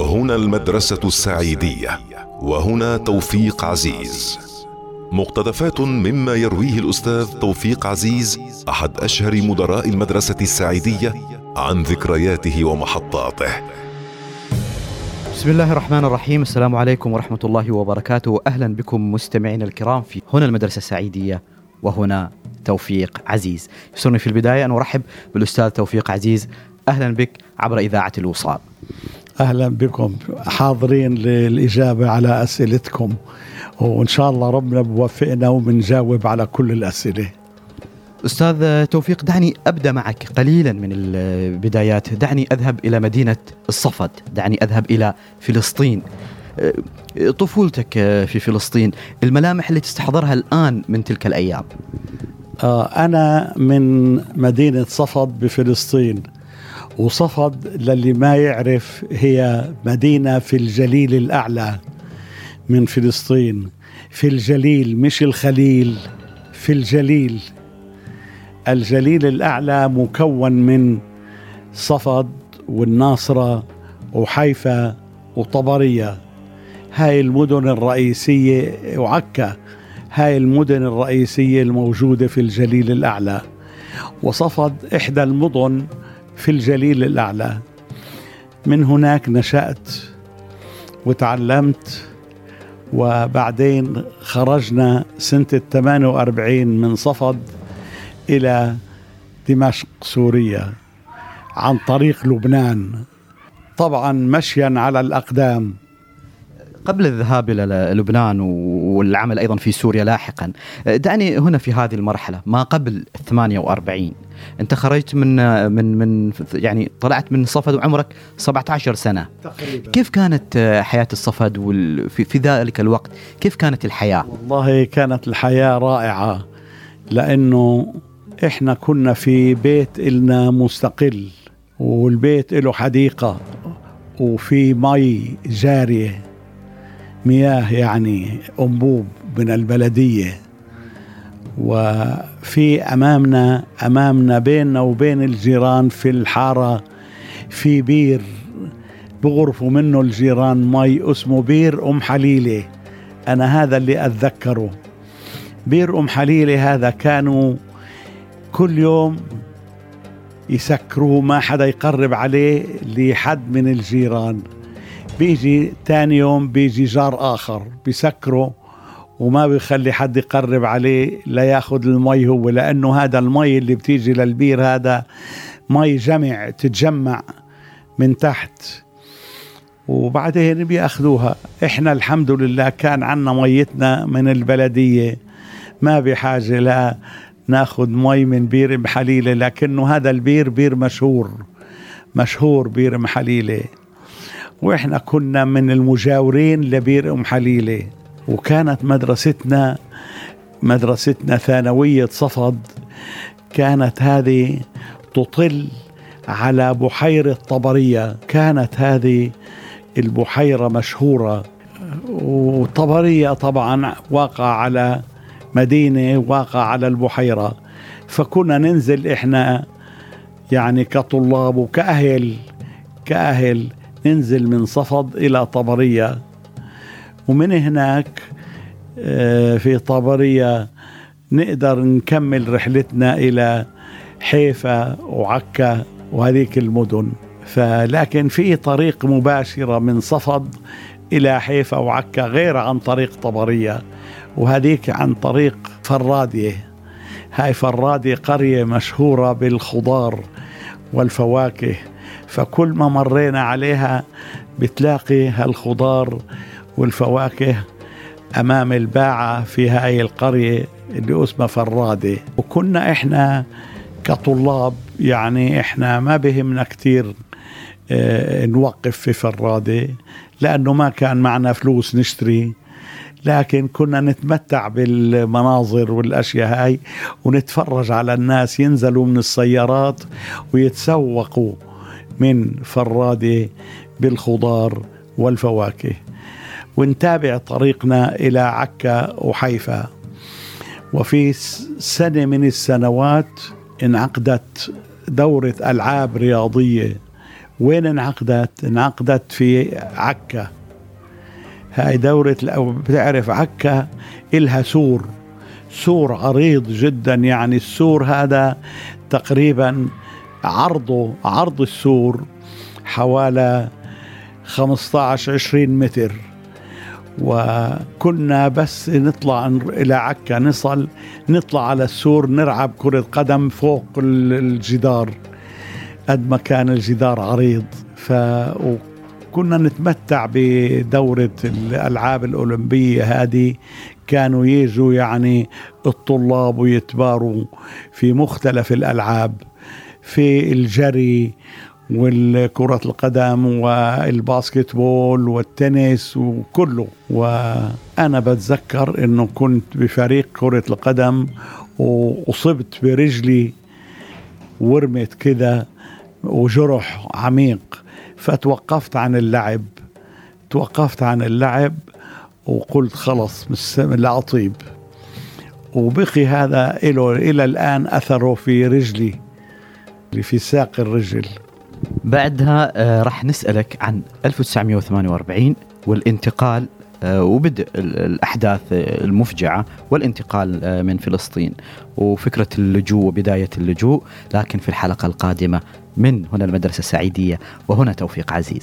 هنا المدرسة السعيدية وهنا توفيق عزيز. مقتطفات مما يرويه الأستاذ توفيق عزيز أحد أشهر مدراء المدرسة السعيدية عن ذكرياته ومحطاته. بسم الله الرحمن الرحيم. السلام عليكم ورحمة الله وبركاته. أهلا بكم مستمعينا الكرام في هنا المدرسة السعيدية وهنا توفيق عزيز. يسرني في البداية أن أرحب بالأستاذ توفيق عزيز. أهلا بك عبر إذاعة الوصال. أهلا بكم حاضرين للإجابة على أسئلتكم. وإن شاء الله ربنا بوفقنا وبنجاوب على كل الأسئلة. أستاذ توفيق دعني أبدأ معك قليلا من البدايات. دعني أذهب إلى مدينة الصفد دعني أذهب إلى فلسطين. طفولتك في فلسطين الملامح اللي تستحضرها الآن من تلك الأيام؟ آه أنا من مدينة صفد بفلسطين. وصفد للي ما يعرف هي مدينة في الجليل الأعلى من فلسطين في الجليل مش الخليل في الجليل. الجليل الأعلى مكون من صفد والناصرة وحيفا وطبرية. هاي المدن الرئيسية وعكا هاي المدن الرئيسية الموجودة في الجليل الأعلى. وصفد إحدى المدن في الجليل الأعلى. من هناك نشأت وتعلمت وبعدين خرجنا سنة 48 من صفد إلى دمشق سوريا عن طريق لبنان. طبعا مشيا على الأقدام. قبل الذهاب إلى لبنان والعمل أيضا في سوريا لاحقا دعني هنا في هذه المرحلة ما قبل 48 أنت خرجت من من من يعني طلعت من صفد وعمرك 17 سنة. تقريبا. كيف كانت حياة الصفد وال- في, في ذلك الوقت؟ كيف كانت الحياة؟ والله كانت الحياة رائعة لأنه إحنا كنا في بيت إلنا مستقل والبيت له حديقة وفي مي جارية. مياه يعني أنبوب من البلدية. وفي أمامنا أمامنا بيننا وبين الجيران في الحارة في بير بغرفوا منه الجيران مي اسمه بير أم حليلة. أنا هذا اللي أتذكره. بير أم حليلة هذا كانوا كل يوم يسكروه ما حدا يقرب عليه لحد من الجيران. بيجي تاني يوم بيجي جار آخر بيسكره وما بيخلي حد يقرب عليه لياخذ المي هو لأنه هذا المي اللي بتيجي للبير هذا مي جمع تتجمع من تحت. وبعدين بياخذوها إحنا الحمد لله كان عنا ميتنا من البلدية ما بحاجه لا ناخذ مي من بير ام حليله لكنه هذا البير بير مشهور مشهور بير ام وإحنا كنا من المجاورين لبير أم حليلة. وكانت مدرستنا مدرستنا ثانوية صفد. كانت هذه تطل على بحيرة طبرية. كانت هذه البحيرة مشهورة. وطبرية طبعا واقع على مدينة واقع على البحيرة. فكنا ننزل إحنا يعني كطلاب وكاهل كأهل ننزل من صفد إلى طبرية. ومن هناك آه، في طبرية نقدر نكمل رحلتنا إلى حيفا وعكا وهذيك المدن. فلكن في طريق مباشرة من صفد إلى حيفا وعكا غير عن طريق طبرية وهذيك عن طريق فراديه هاي فراديه قرية مشهورة بالخضار والفواكه. فكل ما مرينا عليها بتلاقي هالخضار والفواكه أمام الباعة في هاي القرية اللي اسمها فراده وكنا إحنا كطلاب يعني إحنا ما بهمنا كتير آه نوقف في فراده لأنه ما كان معنا فلوس نشتري. لكن كنا نتمتع بالمناظر والأشياء هاي ونتفرج على الناس ينزلوا من السيارات ويتسوقوا. من فراده بالخضار والفواكه. ونتابع طريقنا إلى عكا وحيفا. وفي سنة من السنوات انعقدت دورة ألعاب رياضية. وين انعقدت؟ انعقدت في عكا. هاي دورة بتعرف عكا؟ إلها سور. سور عريض جدا يعني السور هذا تقريبا عرضه عرض السور حوالي 15 20 متر. وكنا بس نطلع إلى عكا نصل نطلع على السور نلعب كرة قدم فوق الجدار قد ما كان الجدار عريض. ف كنا نتمتع بدورة الألعاب الأولمبية هذه. كانوا يجوا يعني الطلاب ويتباروا في مختلف الألعاب. في الجري والكرة القدم والباسكتبول والتنس وكله. وأنا بتذكر أنه كنت بفريق كرة القدم وأصبت برجلي ورمت كده وجرح عميق. فتوقفت عن اللعب توقفت عن اللعب وقلت خلص لا أطيب. وبقي هذا إله إلى الآن أثره في رجلي. في ساق الرجل. بعدها آه، راح نسألك عن 1948 والانتقال آه، وبدء الأحداث المفجعة والانتقال آه، من فلسطين وفكرة اللجوء وبداية اللجوء. لكن في الحلقة القادمة من هنا المدرسة السعيدية وهنا توفيق عزيز.